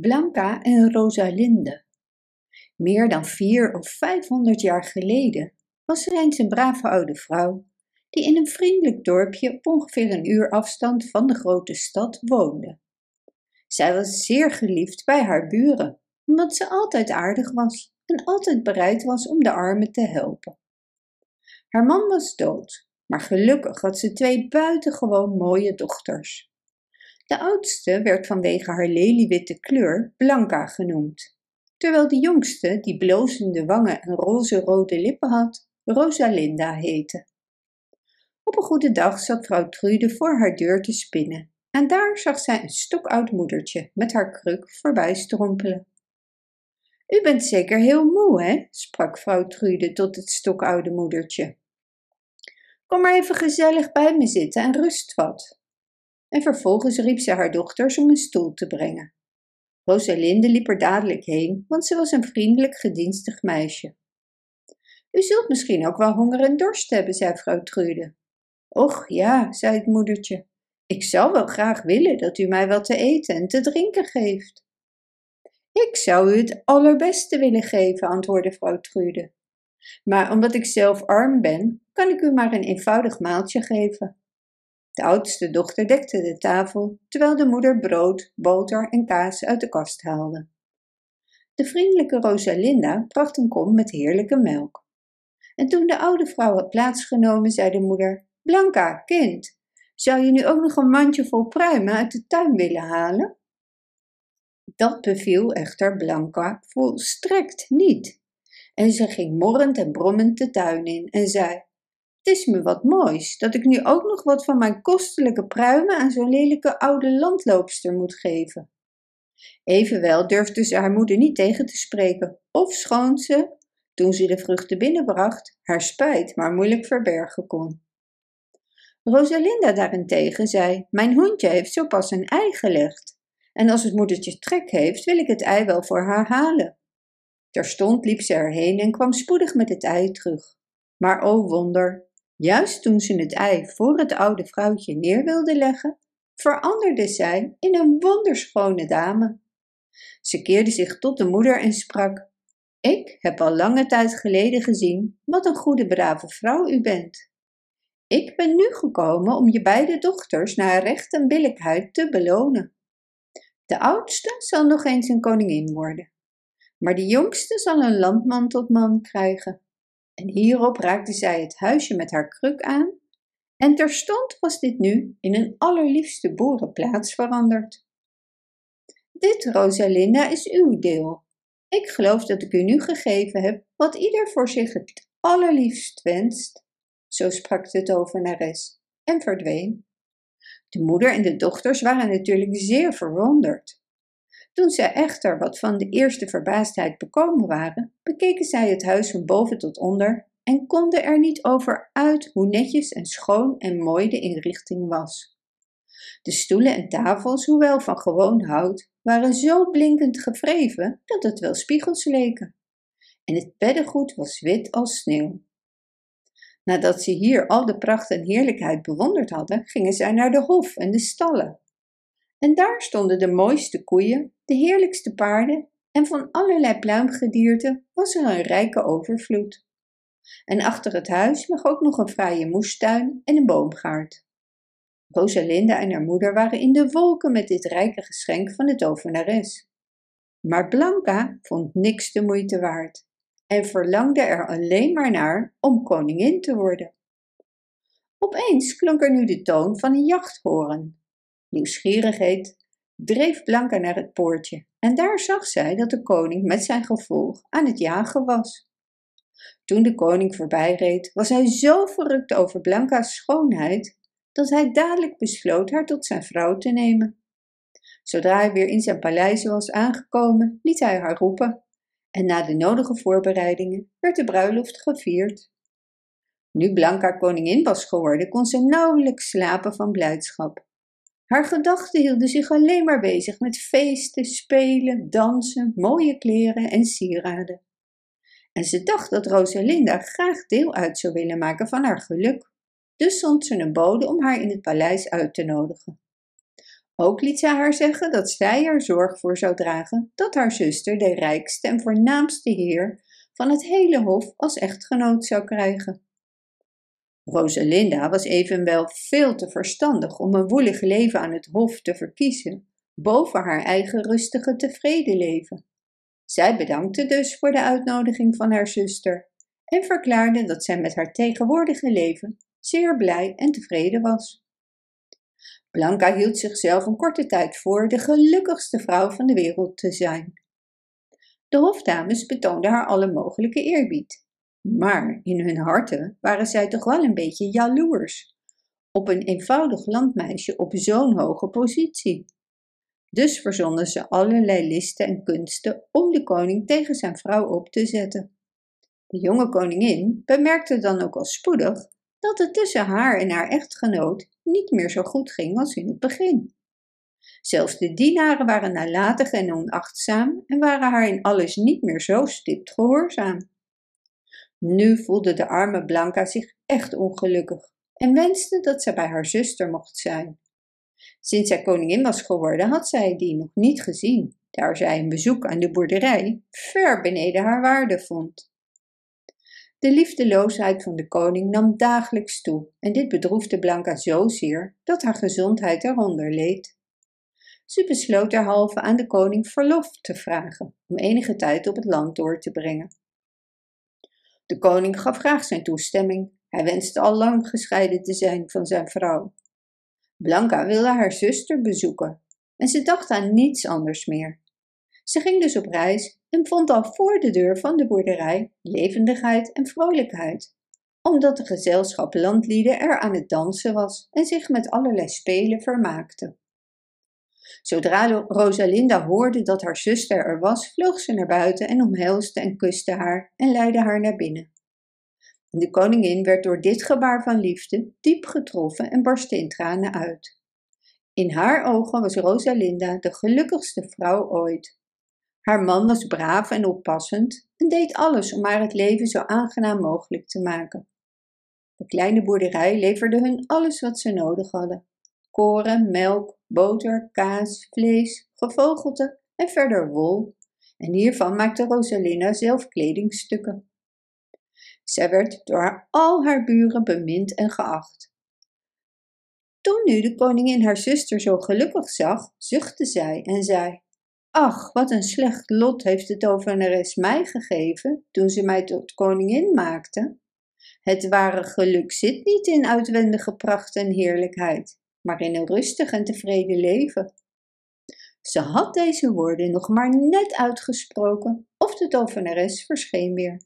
Blanca en Rosalinde. Meer dan vier of vijfhonderd jaar geleden was er eens een brave oude vrouw die in een vriendelijk dorpje op ongeveer een uur afstand van de grote stad woonde. Zij was zeer geliefd bij haar buren, omdat ze altijd aardig was en altijd bereid was om de armen te helpen. Haar man was dood, maar gelukkig had ze twee buitengewoon mooie dochters. De oudste werd vanwege haar leliewitte kleur Blanca genoemd, terwijl de jongste, die blozende wangen en roze-rode lippen had, Rosalinda heette. Op een goede dag zat vrouw Trude voor haar deur te spinnen en daar zag zij een stokoud moedertje met haar kruk voorbij strompelen. U bent zeker heel moe, hè? sprak vrouw Trude tot het stokoude moedertje. Kom maar even gezellig bij me zitten en rust wat en vervolgens riep ze haar dochters om een stoel te brengen. Rosalinde liep er dadelijk heen, want ze was een vriendelijk gedienstig meisje. U zult misschien ook wel honger en dorst hebben, zei vrouw Trude. Och ja, zei het moedertje, ik zou wel graag willen dat u mij wat te eten en te drinken geeft. Ik zou u het allerbeste willen geven, antwoordde vrouw Trude. Maar omdat ik zelf arm ben, kan ik u maar een eenvoudig maaltje geven. De oudste dochter dekte de tafel, terwijl de moeder brood, boter en kaas uit de kast haalde. De vriendelijke Rosalinda bracht een kom met heerlijke melk. En toen de oude vrouw had plaatsgenomen, zei de moeder: Blanca, kind, zou je nu ook nog een mandje vol pruimen uit de tuin willen halen? Dat beviel echter Blanca volstrekt niet. En ze ging morrend en brommend de tuin in en zei: het is me wat moois dat ik nu ook nog wat van mijn kostelijke pruimen aan zo'n lelijke oude landloopster moet geven. Evenwel durfde ze haar moeder niet tegen te spreken, of schoon ze, toen ze de vruchten binnenbracht, haar spijt maar moeilijk verbergen kon. Rosalinda daarentegen zei: Mijn hondje heeft zo pas een ei gelegd. En als het moedertje trek heeft, wil ik het ei wel voor haar halen. Terstond liep ze erheen en kwam spoedig met het ei terug. Maar o wonder, Juist toen ze het ei voor het oude vrouwtje neer wilde leggen, veranderde zij in een wonderschone dame. Ze keerde zich tot de moeder en sprak: Ik heb al lange tijd geleden gezien wat een goede brave vrouw u bent. Ik ben nu gekomen om je beide dochters naar recht en billijkheid te belonen. De oudste zal nog eens een koningin worden, maar de jongste zal een landman tot man krijgen en hierop raakte zij het huisje met haar kruk aan en terstond was dit nu in een allerliefste boerenplaats veranderd. Dit, Rosalinda, is uw deel. Ik geloof dat ik u nu gegeven heb wat ieder voor zich het allerliefst wenst. Zo sprak de tovenares en verdween. De moeder en de dochters waren natuurlijk zeer verwonderd. Toen zij echter wat van de eerste verbaasdheid bekomen waren, bekeken zij het huis van boven tot onder en konden er niet over uit hoe netjes en schoon en mooi de inrichting was. De stoelen en tafels, hoewel van gewoon hout, waren zo blinkend gewreven dat het wel spiegels leken. En het beddengoed was wit als sneeuw. Nadat ze hier al de pracht en heerlijkheid bewonderd hadden, gingen zij naar de hof en de stallen. En daar stonden de mooiste koeien, de heerlijkste paarden en van allerlei pluimgedierte was er een rijke overvloed. En achter het huis lag ook nog een fraaie moestuin en een boomgaard. Rosalinda en haar moeder waren in de wolken met dit rijke geschenk van de tovenares. Maar Blanca vond niks de moeite waard en verlangde er alleen maar naar om koningin te worden. Opeens klonk er nu de toon van een jachthoren. Nieuwsgierigheid dreef Blanca naar het poortje en daar zag zij dat de koning met zijn gevolg aan het jagen was. Toen de koning voorbij reed, was hij zo verrukt over Blanca's schoonheid dat hij dadelijk besloot haar tot zijn vrouw te nemen. Zodra hij weer in zijn paleis was aangekomen, liet hij haar roepen en na de nodige voorbereidingen werd de bruiloft gevierd. Nu Blanca koningin was geworden, kon ze nauwelijks slapen van blijdschap. Haar gedachten hielden zich alleen maar bezig met feesten, spelen, dansen, mooie kleren en sieraden. En ze dacht dat Rosalinda graag deel uit zou willen maken van haar geluk. Dus zond ze een bode om haar in het paleis uit te nodigen. Ook liet zij haar zeggen dat zij er zorg voor zou dragen dat haar zuster de rijkste en voornaamste heer van het hele hof als echtgenoot zou krijgen. Rosalinda was evenwel veel te verstandig om een woelig leven aan het hof te verkiezen, boven haar eigen rustige tevreden leven. Zij bedankte dus voor de uitnodiging van haar zuster en verklaarde dat zij met haar tegenwoordige leven zeer blij en tevreden was. Blanca hield zichzelf een korte tijd voor de gelukkigste vrouw van de wereld te zijn. De hofdames betoonden haar alle mogelijke eerbied, maar in hun harten waren zij toch wel een beetje jaloers op een eenvoudig landmeisje op zo'n hoge positie. Dus verzonnen ze allerlei listen en kunsten om de koning tegen zijn vrouw op te zetten. De jonge koningin bemerkte dan ook al spoedig dat het tussen haar en haar echtgenoot niet meer zo goed ging als in het begin. Zelfs de dienaren waren nalatig en onachtzaam en waren haar in alles niet meer zo stipt gehoorzaam. Nu voelde de arme Blanca zich echt ongelukkig en wenste dat zij bij haar zuster mocht zijn. Sinds zij koningin was geworden, had zij die nog niet gezien, daar zij een bezoek aan de boerderij ver beneden haar waarde vond. De liefdeloosheid van de koning nam dagelijks toe en dit bedroefde Blanca zozeer dat haar gezondheid eronder leed. Ze besloot derhalve aan de koning verlof te vragen om enige tijd op het land door te brengen. De koning gaf graag zijn toestemming. Hij wenste al lang gescheiden te zijn van zijn vrouw. Blanca wilde haar zuster bezoeken en ze dacht aan niets anders meer. Ze ging dus op reis en vond al voor de deur van de boerderij levendigheid en vrolijkheid, omdat de gezelschap landlieden er aan het dansen was en zich met allerlei spelen vermaakte. Zodra Rosalinda hoorde dat haar zuster er was, vloog ze naar buiten en omhelsde en kuste haar en leidde haar naar binnen. De koningin werd door dit gebaar van liefde diep getroffen en barstte in tranen uit. In haar ogen was Rosalinda de gelukkigste vrouw ooit. Haar man was braaf en oppassend en deed alles om haar het leven zo aangenaam mogelijk te maken. De kleine boerderij leverde hun alles wat ze nodig hadden: koren, melk, boter, kaas, vlees, gevogelte en verder wol. En hiervan maakte Rosalinda zelf kledingstukken. Zij werd door al haar buren bemind en geacht. Toen nu de koningin haar zuster zo gelukkig zag, zuchtte zij en zei: Ach, wat een slecht lot heeft de tovenares mij gegeven toen ze mij tot koningin maakte. Het ware geluk zit niet in uitwendige pracht en heerlijkheid, maar in een rustig en tevreden leven. Ze had deze woorden nog maar net uitgesproken, of de tovenares verscheen weer.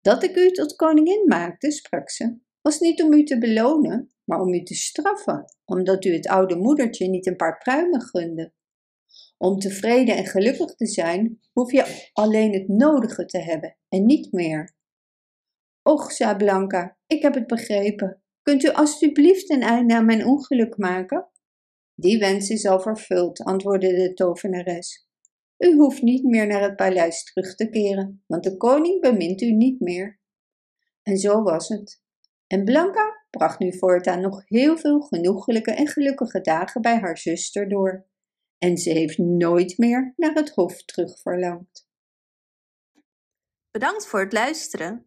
Dat ik u tot koningin maakte, sprak ze, was niet om u te belonen, maar om u te straffen, omdat u het oude moedertje niet een paar pruimen gunde. Om tevreden en gelukkig te zijn, hoef je alleen het nodige te hebben en niet meer. Och, zei Blanca, ik heb het begrepen. Kunt u alstublieft een einde aan mijn ongeluk maken? Die wens is al vervuld, antwoordde de tovenares. U hoeft niet meer naar het paleis terug te keren, want de koning bemint u niet meer. En zo was het. En Blanca bracht nu voortaan nog heel veel genoegelijke en gelukkige dagen bij haar zuster door en ze heeft nooit meer naar het hof terugverlangd. Bedankt voor het luisteren.